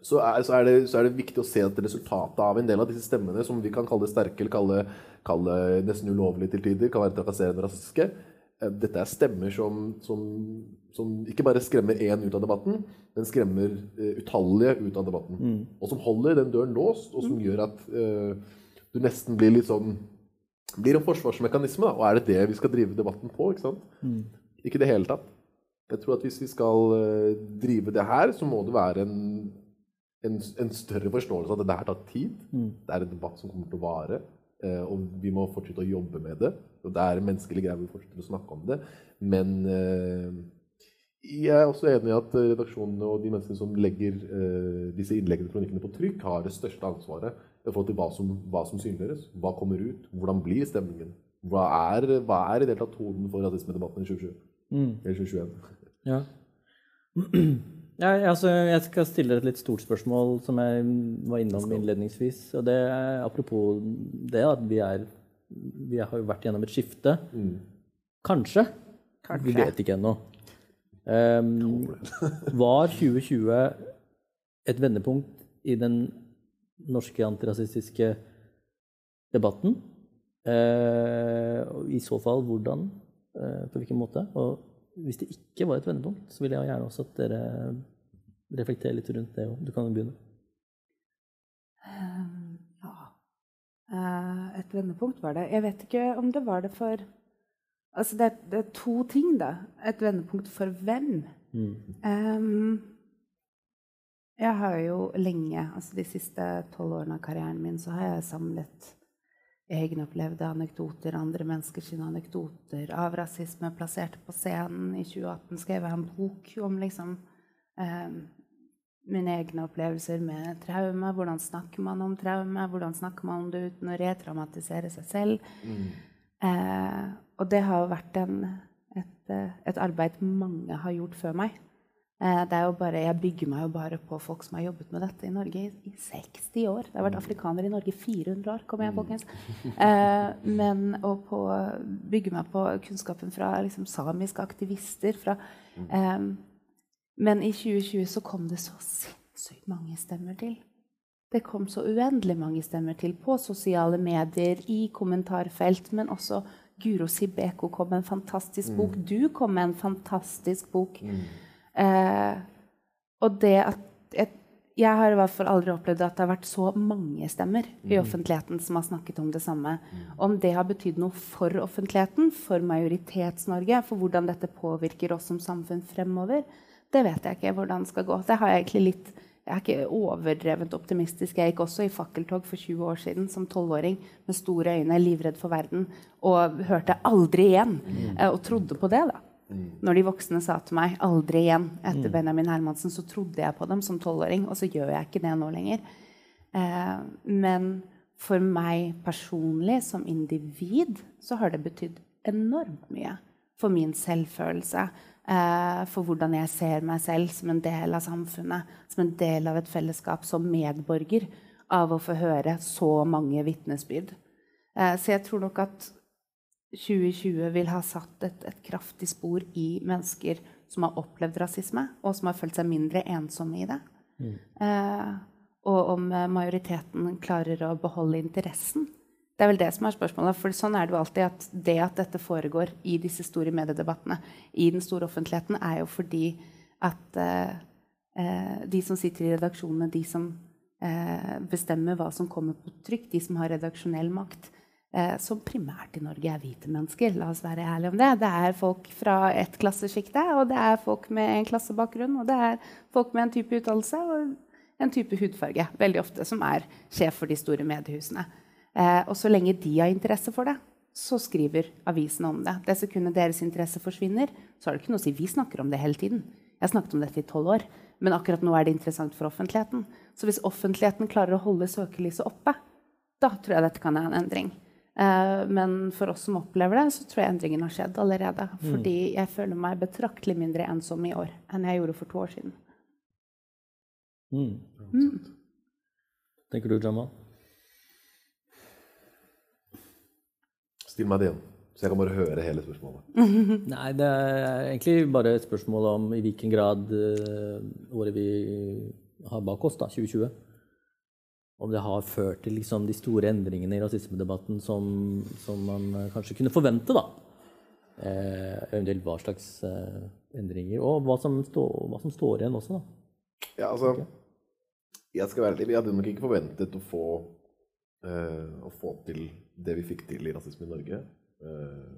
så er, så, er det, så er det viktig å se at resultatet av en del av disse stemmene, som vi kan kalle sterke eller kalle, kalle nesten ulovlige til tider, kan være trakasserende og rasistiske, eh, dette er stemmer som, som, som ikke bare skremmer én ut av debatten, men skremmer eh, utallige ut av debatten. Og som holder den døren låst, og som gjør at uh, du nesten blir litt sånn blir en forsvarsmekanisme. Da. Og er det det vi skal drive debatten på? Ikke sant? Ikke i det hele tatt. Jeg tror at hvis vi skal drive det her, så må det være en, en, en større forståelse av at det her tar tid. Det er en debatt som kommer til å vare. eh, Og vi må fortsette å jobbe med det. Og det er en menneskelig greie, vi fortsetter å snakke om det. Men eh, jeg er også enig i at redaksjonene og de menneskene som legger eh, disse innleggene kronikkene på trykk, har det største ansvaret i forhold til hva som, hva som synliggjøres. Hva kommer ut? Hvordan blir stemningen? Hva er, hva er i det hele tatt tonen for rasismedebatten i 2020? Eller 2021? Ja. [CLEARS THROAT] ja, altså, jeg skal stille et litt stort spørsmål som jeg var innom innledningsvis. Og det er apropos det at vi er Vi har jo vært gjennom et skifte. Kanskje. Kanskje. Vi vet ikke ennå. Um, [LAUGHS] var 2020 et vendepunkt i den norske antirasistiske debatten? Uh, I så fall hvordan? Uh, på hvilken måte? Og hvis det ikke var et vendepunkt, så vil jeg gjerne også at dere reflekterer litt rundt det òg. Du kan jo begynne. Um, ja. Eh, et vendepunkt var det. Jeg vet ikke om det var det for Altså, det, er- det er to ting, da. Et vendepunkt for hvem? Um, jeg har jo lenge, altså de siste tolv årene av karrieren min, så har jeg samlet egenopplevde anekdoter, andre menneskers anekdoter av rasisme, plassert på scenen. I 2018 skrev jeg en bok om liksom eh, mine egne opplevelser med traume. Hvordan snakker man om traume? Hvordan snakker man om det uten å retraumatisere seg selv? Eh, og det har vært en, et, eh, et arbeid mange har gjort før meg. Eh, det er jo bare, jeg bygger meg jo bare på folk som har jobbet med dette i Norge i, i 60 år. Det har vært afrikanere i Norge i 400 år, kom igjen, folkens. Eh, men å på, bygge meg på kunnskapen fra liksom, samiske aktivister. Fra, eh, men i 2020 så kom det så sinnssykt mange stemmer til. Det kom så uendelig mange stemmer til på sosiale medier, i kommentarfelt, men også Guro Sibeko kom med en fantastisk bok. Du kom med en fantastisk bok. Eh, og det at jeg, jeg har i hvert fall aldri opplevd at det har vært så mange stemmer i offentligheten som har snakket om det samme. Om det har betydd noe for offentligheten, for Majoritets-Norge, for hvordan dette påvirker oss som samfunn fremover, det vet jeg ikke hvordan det skal gå. Det har jeg egentlig litt jeg er ikke overdrevent optimistisk. Jeg gikk også i fakkeltog for 20 år siden som tolvåring med store øyne, livredd for verden, og hørte 'aldri igjen', eh, og trodde på det. da. Når de voksne sa til meg 'aldri igjen' etter Benjamin Hermansen, så trodde jeg på dem som tolvåring, og så gjør jeg ikke det nå lenger. Eh, men for meg personlig som individ så har det betydd enormt mye for min selvfølelse. Eh, for hvordan jeg ser meg selv som en del av samfunnet, som en del av et fellesskap, som medborger, av å få høre så mange vitnesbyrd. Eh, så jeg tror nok at 2020 vil ha satt et, et kraftig spor i mennesker som har opplevd rasisme, og som har følt seg mindre ensomme i det. Eh, og om eh, majoriteten klarer å beholde interessen. Det er vel det som er spørsmålet. For sånn er det jo alltid at det at dette foregår i disse store mediedebattene, i den store offentligheten, er jo fordi at eh, eh, de som sitter i redaksjonene, de som eh, bestemmer hva som kommer på trykk, de som har redaksjonell makt, som primært i Norge er hvite mennesker. La oss være ærlige om det. Det er folk fra ett klassesjikte, og det er folk med en klassebakgrunn, og det er folk med en type utdannelse og en type hudfarge, veldig ofte, som er sjef for de store mediehusene. Eh, og så lenge de har interesse for det, så skriver avisene om det. Det sekundet deres interesse forsvinner, så har det ikke noe å si. Vi snakker om det hele tiden. Jeg snakket om dette i tolv år. Men akkurat nå er det interessant for offentligheten. Så hvis offentligheten klarer å holde søkelyset oppe, da tror jeg dette kan være en endring. Eh, men for oss som opplever det, så tror jeg endringen har skjedd allerede. Fordi jeg føler meg betraktelig mindre ensom i år enn jeg gjorde for to år siden. Mm. Tenker du, Jamal? Still meg det igjen, så jeg kan bare høre hele spørsmålet. [LAUGHS] Nei, det er egentlig bare et spørsmål om i hvilken grad eh, året vi har bak oss, da, 2020, om det har ført til liksom, de store endringene i rasismedebatten som, som man eh, kanskje kunne forvente. da. Eh, eventuelt hva slags eh, endringer, og hva som, stå, hva som står igjen også. da. Ja, altså Jeg skal være ærlig, vi hadde nok ikke forventet å få, eh, å få til det vi fikk til i Rasisme i Norge. Eh,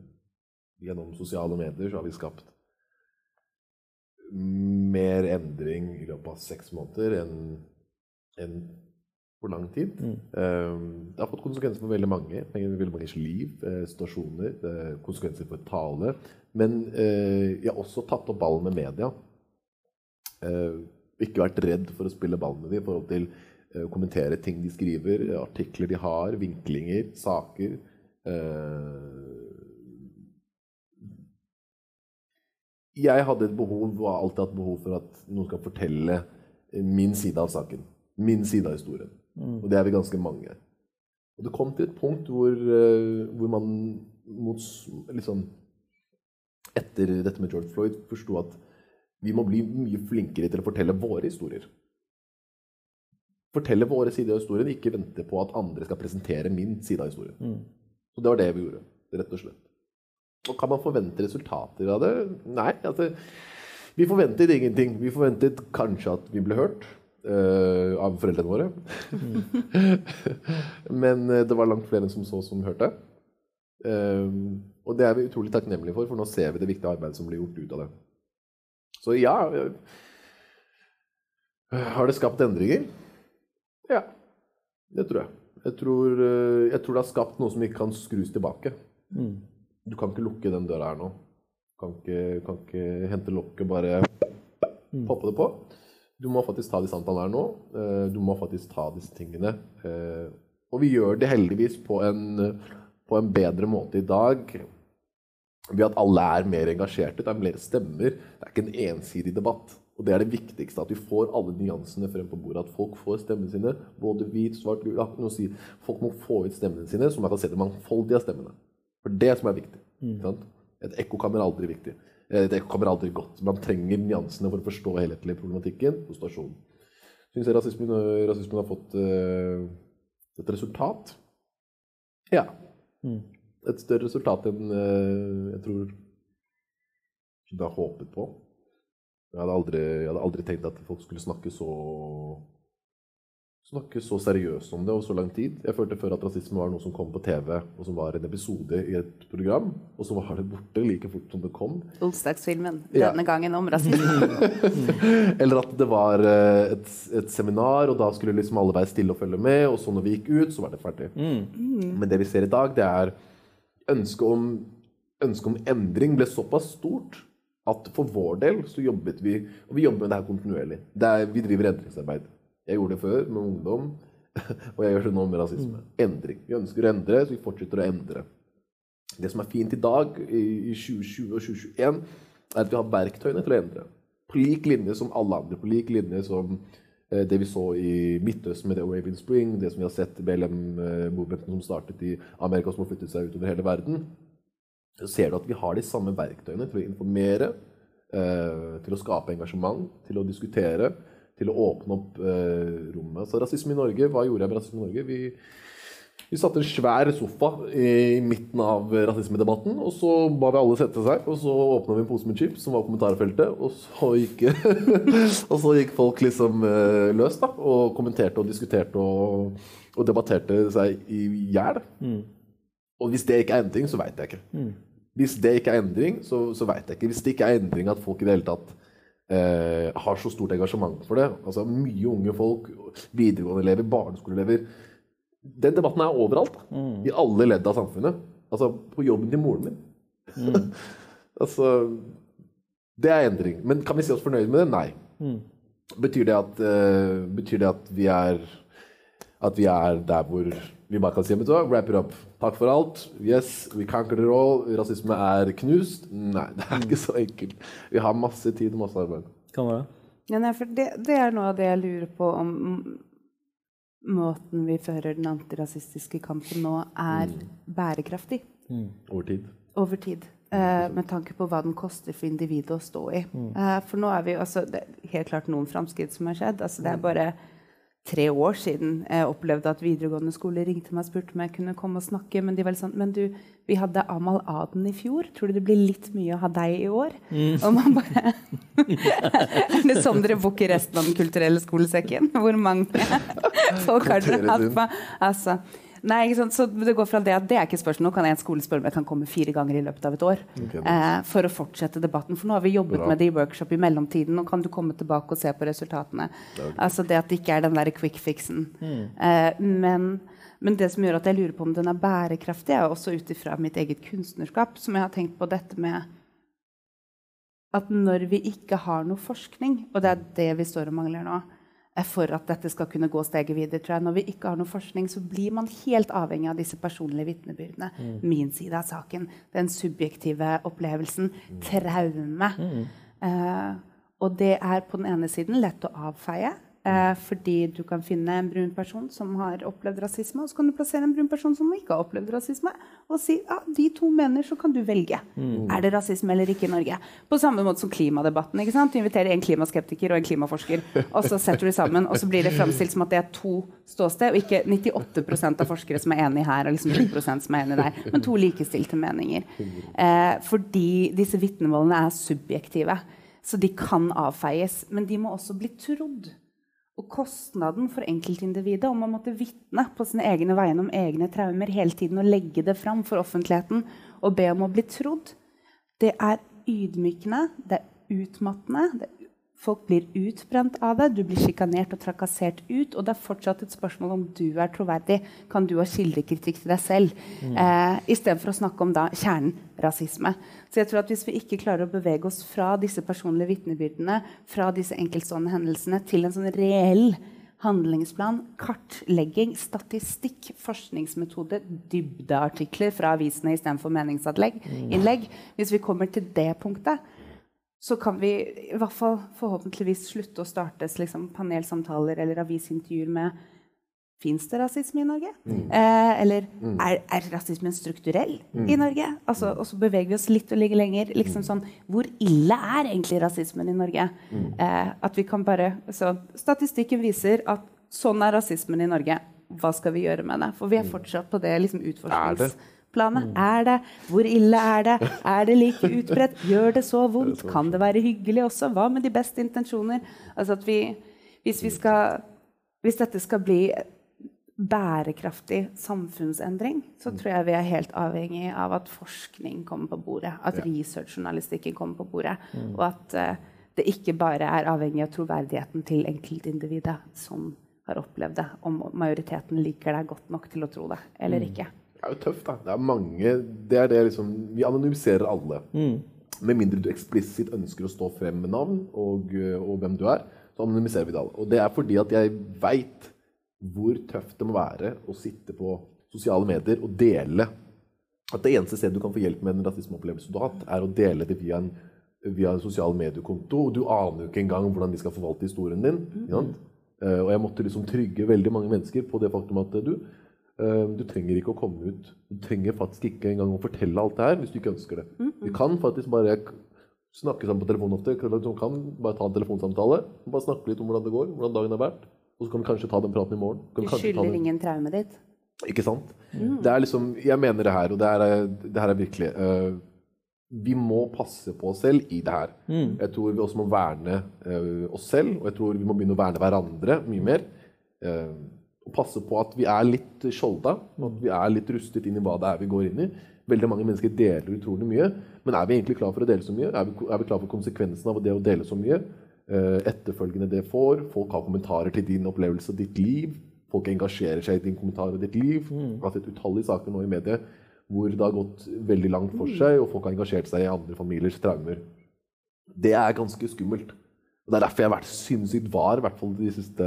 gjennom sosiale medier så har vi skapt mer endring i løpet av seks måneder enn enn på lang tid. Eh, det har fått konsekvenser for veldig mange. Veldig manges liv, eh, situasjoner, eh, konsekvenser for tale. Men eh, jeg har også tatt opp ballen med media. Eh, ikke vært redd for å spille ball med dem i forhold til å kommentere ting de skriver, artikler de har, vinklinger, saker. Eh, jeg hadde et behov, og har alltid hatt behov for at noen skal fortelle min side av saken. Min side av historien. Og det er vi ganske mange. Og det kom til et punkt hvor, eh, hvor man mot, liksom, etter dette med George Floyd forsto at vi må bli mye flinkere til å fortelle våre historier. Fortelle våre sider av historien, ikke vente på at andre skal presentere min side av historien. Så det var det vi gjorde, rett og slett. Og kan man forvente resultater av det? Nei. Altså, vi forventet ingenting. Vi forventet kanskje at vi ble hørt eh, av foreldrene våre. [LAUGHS] Men uh, det var langt flere som så som hørte. Uh, og det er vi utrolig takknemlige for, for nå ser vi det viktige arbeidet som blir gjort ut av det. Så ja Har det skapt endringer? Ja, det tror jeg. Jeg tror, jeg tror det har skapt noe som ikke kan skrus tilbake. Du kan ikke lukke den døra her nå. Kan ikke, kan ikke hente lokket og bare poppe det på. Du må faktisk ta de samtalene her nå. Eh, Du må faktisk ta disse tingene. Eh, Og vi gjør det heldigvis på en, på en bedre måte i dag. Ved at alle er mer engasjerte. Det er flere stemmer. Det er ikke en ensidig debatt. Og det er det viktigste, at vi får alle nyansene frem på bordet. At folk får stemmene sine. Både hvit, svart, gul. si. Folk må få ut stemmene sine, så man kan se det mangfoldige av stemmene. For det som er viktig. Mm. Sant? Et ekkokammer er aldri viktig. Et ekkokammer er aldri godt. Man trenger nyansene for å forstå helhetlig problematikken på stasjonen. Syns jeg rasismen, rasismen har fått eh, et resultat? Ja. Et større resultat enn eh, jeg tror jeg har håpet på. Jeg hadde, aldri, jeg hadde aldri tenkt at folk skulle snakke så snakke så seriøst om det over så lang tid. Jeg følte før at rasisme var noe som kom på TV, og som var en episode i et program, og så var det borte like fort som det kom. Onsdagsfilmen Ja. denne gangen om rasisme. [LAUGHS] Eller at det var eh, et, et seminar, og da skulle liksom alle være stille og følge med, og så når vi gikk ut, så var det ferdig. Men det vi ser i dag, det er ønsket om, ønske om endring ble såpass stort at for vår del så jobbet vi Og vi jobber med det her kontinuerlig. Det er, vi driver endringsarbeid. Jeg gjorde det før med ungdom, [LAUGHS] og jeg gjør det nå med rasisme. Endring. Vi ønsker å endre, så vi fortsetter å endre. Det som er fint i dag, i i 2020 og 2021, er at vi har verktøyene til å endre. På lik linje som alle andre. På lik linje som eh, det vi så i Midtøsten med The Arabian Spring, det som vi har sett i BLM-movementen som startet i Amerika, som har flyttet seg utover hele verden. Så ser du at vi har de samme verktøyene til å informere, eh, til å skape engasjement, til å diskutere, til å åpne opp eh, rommet. Så rasisme i Norge, hva gjorde jeg med rasisme i Norge? Vi, vi satte en svær sofa i midten av rasismedebatten, og så ba vi alle sette seg, og så åpna vi en pose med chips, som var kommentarfeltet, og så gikk, [LAUGHS] og så gikk folk liksom eh, løs, da, og kommenterte og diskuterte og, og debatterte seg i hjel. Og hvis det ikke er endring, så veit jeg ikke. Hvis det ikke er endring, så, så veit jeg ikke. Hvis det ikke er endring at folk i det hele tatt eh, har så stort engasjement for det, altså mye unge folk, videregående elever, barneskoleelever Den debatten er overalt. Mm. I alle ledd av samfunnet. Altså på jobben til moren min. [LAUGHS] altså Det er endring. Men kan vi si oss fornøyd med det? Nei. Betyr det at, uh, betyr det at vi er at vi er der hvor vi bare kan si vet du hva, wrap it up. Takk for alt. Yes, we conquered it all. Rasisme er knust. Nei, [LAUGHS] det er ikke så enkelt. Vi har masse tid og masse arbeid. Kan være. Ja, nei, for det, det er noe av det jeg lurer på om måten vi fører den antirasistiske kampen nå, er bærekraftig Over tid. over tid. Eh, med tanke på hva den koster for individet å stå i. Eh, for nå er vi jo altså, Det er helt klart noen framskritt som har skjedd. Altså, det er bare tre år siden jeg opplevde at videregående skole ringte meg og spurte om jeg kunne komme og snakke. Men de var litt sånn Men du, vi hadde Amal Aden i fjor. Tror du det blir litt mye å ha deg i år? Og man bare [LAUGHS] Er det sånn dere booker resten av Den kulturelle skolesekken? Hvor mange [LAUGHS] folk har dere hatt på? Altså, Nei, ikke sant? Så det går fra det at det er ikke spørsmål. Nå kan en skole spørre om jeg kan komme fire ganger i løpet av et år. Eh, for å fortsette debatten. For nå har vi jobbet Bra. med det i workshop i mellomtiden. Nå kan du komme tilbake og se på resultatene. Altså det at det ikke er den der quick fixen. Eh, men, men det som gjør at jeg lurer på om den er bærekraftig, er også ut ifra mitt eget kunstnerskap, som jeg har tenkt på dette med at når vi ikke har noe forskning, og det er det vi står og mangler nå, for at dette skal kunne gå steget videre, tror jeg, når vi ikke har noe forskning, så blir man helt avhengig av disse personlige vitnebyrdene. Min side av saken, den subjektive opplevelsen, traume. Eh, og det er på den ene siden lett å avfeie. Eh, fordi du kan finne en brun person som har opplevd rasisme, og så kan du plassere en brun person som ikke har opplevd rasisme, og si ja, de to mener, så kan du velge. Er det rasisme eller ikke i Norge? På samme måte som klimadebatten. ikke sant? Du inviterer en klimaskeptiker og en klimaforsker, og så setter du sammen, og så blir det framstilt som at det er to ståsted, og ikke 98% av forskere som er enig her, og liksom 2% som er enig der, men to likestilte meninger. Eh, fordi disse vitnemålene er subjektive. Så de kan avfeies. Men de må også bli trodd. Og kostnaden for enkeltindividet om å måtte vitne på sine egne vegne om egne traumer hele tiden og legge det fram for offentligheten og be om å bli trodd, det er ydmykende, det er utmattende. Det folk blir utbrent av det, du blir sjikanert og trakassert ut. Og det er fortsatt et spørsmål om du er troverdig. Kan du ha kildekritikk til deg selv? Mm. Eh, Istedenfor å snakke om da, kjernen rasisme. Så jeg tror at Hvis vi ikke klarer å bevege oss fra disse personlige vitnebyrdene, fra disse enkeltstående hendelsene, til en sånn reell handlingsplan, kartlegging, statistikk, forskningsmetode, dybdeartikler fra avisene istedenfor meningsinnlegg Hvis vi kommer til det punktet, så kan vi i hvert fall forhåpentligvis slutte å starte liksom, panelsamtaler eller avisintervjuer med Fins det rasisme i Norge? Mm. Eh, eller mm. er, er, rasismen strukturell mm. i Norge? Altså, og så beveger vi oss litt og ligger lenger. Liksom sånn, hvor ille er egentlig rasismen i Norge? Eh, at vi kan bare, så, statistikken viser at sånn er rasismen i Norge. Hva skal vi gjøre med det? For vi er fortsatt på det liksom, utforskningsplanet. Er det? Hvor ille er det? Er det like utbredt? Gjør det så [LAUGHS] vondt? Kan det være hyggelig også? Hva med de beste intensjoner? Altså at vi, hvis, vi skal, hvis dette skal bli bærekraftig samfunnsendring, så tror jeg vi er helt avhengig av at forskning kommer på bordet. At ja. researchjournalistikken kommer på bordet. Mm. Og at uh, det ikke bare er avhengig av troverdigheten til enkeltindividet som har opplevd det, om majoriteten liker deg godt nok til å tro det eller mm. ikke. Er jo tøft, da. Det er mange det er det liksom, Vi anonymiserer alle. Mm. Med mindre du eksplisitt ønsker å stå frem med navn og, og hvem du er, så anonymiserer vi det alle. Og det er fordi at jeg veit hvor tøft det må være å sitte på sosiale medier og dele At det eneste stedet du kan få hjelp med en rasismeopplevelse du har hatt, er å dele det via en, via en sosial mediekonto. Og du aner jo ikke engang hvordan de skal forvalte historien din. Mm. Uh, og jeg måtte liksom trygge veldig mange mennesker på det faktum at du, du trenger ikke å komme ut Du trenger faktisk ikke engang å fortelle alt det her hvis du ikke ønsker det. Mm. Vi kan faktisk bare snakke sammen på telefon ofte. Vi kan bare ta en telefonsamtale. Bare snakke litt om hvordan det går, hvordan dagen har vært. Og så kan vi kanskje ta den praten i morgen. du skylder ingen traumet ditt? Ikke sant? Mm. Det er liksom, Jeg mener det her, og det her er, det her er virkelig uh, Vi må passe på oss selv i det her. Mm. Jeg tror vi også må verne uh, oss selv, og jeg tror vi må begynne å verne hverandre mye mer. Uh, og passe på at vi er litt skjolda, at vi er litt rustet inn i hva det er vi går inn i. Veldig mange mennesker deler utrolig mye, men er vi egentlig klar for å dele så mye? Er vi, er vi klar for konsekvensen av det å dele så mye? Eh, etterfølgende det får. Folk har kommentarer til din opplevelse og ditt liv. Folk engasjerer seg i din kommentar og ditt liv. Vi har sett utallige saker nå i mediet hvor det har gått veldig langt for mm. seg, og folk har engasjert seg i andre familiers traumer. Det er ganske skummelt. Det er derfor jeg har vært sinnssykt var i hvert fall de siste,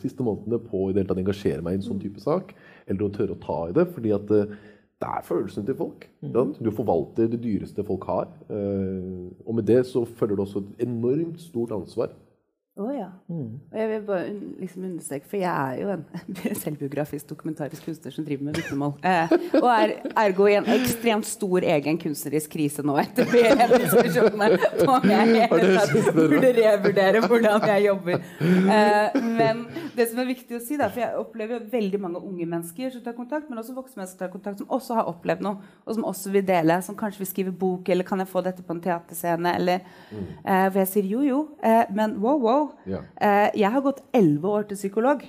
siste månedene på i det hele tatt engasjere meg i en sånn type sak. Eller å tørre å ta i det. fordi at eh, det er følelsene til folk. Mm. Du forvalter det dyreste folk har. Eh, og med det så følger det også et enormt stort ansvar å oh, ja. Mm. Og jeg vil bare liksom understreke, for jeg er jo en [LAUGHS] selvbiografisk dokumentarisk kunstner som driver med vitnemål. Eh, og er ergo i en ekstremt stor egen kunstnerisk krise nå etter flere diskusjoner om jeg burde revurdere hvordan jeg jobber. Eh, men det som er viktig å si, da, for jeg opplever veldig mange unge mennesker som tar kontakt, men også voksne mennesker som tar kontakt, som også har opplevd noe, og som også vil dele, som kanskje vil skrive bok, eller kan jeg få dette på en teaterscene, eller mm. eh, hvor jeg sier jo, jo, eh, men wow, wow. Ja. Eh, jeg har gått elleve år til psykolog.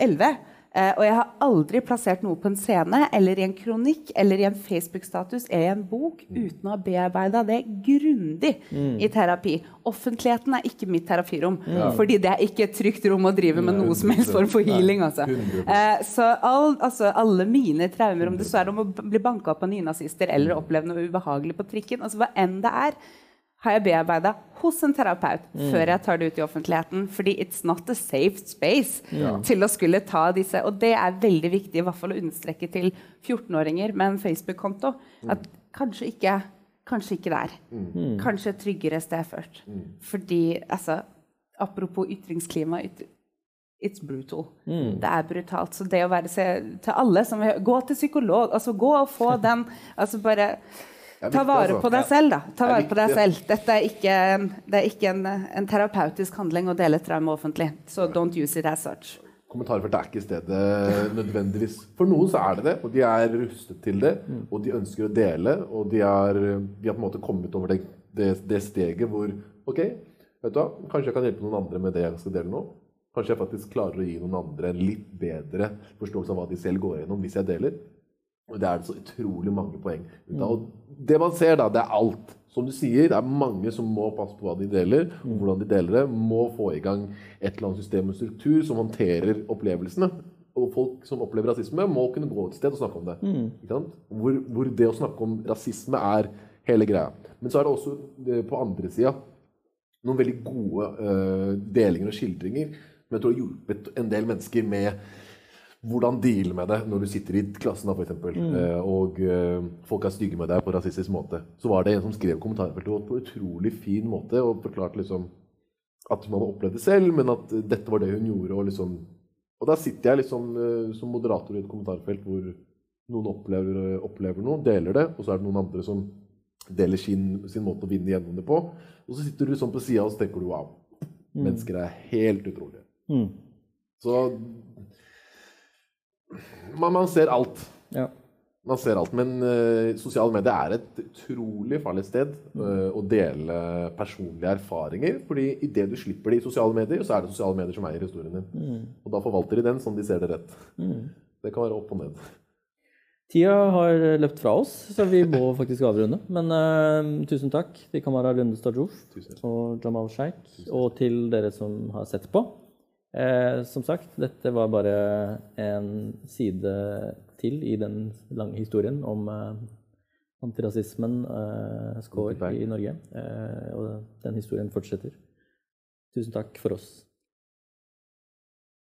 Elleve. Eh, og jeg har aldri plassert noe på en scene eller i en kronikk eller i en Facebook-status eller i en bok uten å ha bearbeida det grundig i terapi. Offentligheten er ikke mitt terapirom, fordi det er ikke et trygt rom å drive med noe som helst form for healing. Altså. Eh, så all, altså, alle mine traumer, om det så er om å bli banka opp av nynazister eller oppleve noe ubehagelig på trikken, altså hva enn det er, har jeg bearbeida hos en terapeut før jeg tar det ut i offentligheten. Fordi it's not a safe space til å skulle ta disse. Og det er veldig viktig i hvert fall å understreke til 14-åringer med en Facebook-konto. At kanskje ikke, kanskje ikke der. Kanskje et tryggere sted først. Fordi altså, Apropos ytringsklima. Ytr It's brutal. Det er brutalt. Så det å være se, til alle som vil Gå til psykolog. altså Gå og få [LAUGHS] den altså bare Ta vare altså. på deg selv, da. Ta vare på deg selv. Dette er ikke, det er ikke en, en terapeutisk handling å dele traume offentlig. Så don't use it as such. Kommentarfelt er ikke stedet nødvendigvis. For noen så er det det, og de er rustet til det. Og de ønsker å dele, og de, er, de har på en måte kommet over det, det, det steget hvor OK, vet du hva, kanskje jeg kan hjelpe noen andre med det jeg skal dele nå. Kanskje jeg faktisk klarer å gi noen andre en litt bedre forståelse av hva de selv går gjennom hvis jeg deler. Og det er det så utrolig mange poeng ut av. Og det man ser, da, det er alt. Som du sier, det er mange som må passe på hva de deler, og hvordan de deler det. Må få i gang et eller annet system og struktur som håndterer opplevelsene. Og folk som opplever rasisme, må kunne gå et sted og snakke om det. Ikke sant? Hvor, hvor det å snakke om rasisme er hele greia. Men så er det også eh, på andre sida noen veldig gode uh, delinger og skildringer som jeg tror har hjulpet en del mennesker med hvordan deale med det når du sitter i klassen, da, for eksempel, mm. og eh, folk er stygge med deg på rasistisk måte. Så var det en som skrev kommentarfeltet på en utrolig fin måte og forklarte liksom at hun hadde opplevd det selv, men at eh, dette var det hun gjorde. Og, liksom, og da sitter jeg liksom eh, som moderator i et kommentarfelt hvor noen opplever, opplever noe, deler det, og så er det noen andre som deler sin, sin måte å vinne gjennom det på. Og så sitter du sånn på sida og så tenker du wow, mennesker er helt utrolige. Mm. Så man, man ser alt. Ja. Man ser alt, Men uh, sosiale medier er et utrolig farlig sted eh, å dele personlige erfaringer. fordi idet du slipper de i sosiale medier, så er det sosiale medier som eier historien din. Og da forvalter de den som de ser det rett. Det kan være opp og ned. Tida har løpt fra oss, så vi må [LAUGHS] faktisk avrunde. Men uh, tusen takk til Kamara Lunde Stajouf og Jamal Sheikh, og til dere som har sett på. Eh, som sagt, dette var bare en side til i den lange historien om eh, antirasismen, eh, SCORE, i Norge. Eh, og den historien fortsetter. Tusen takk for oss.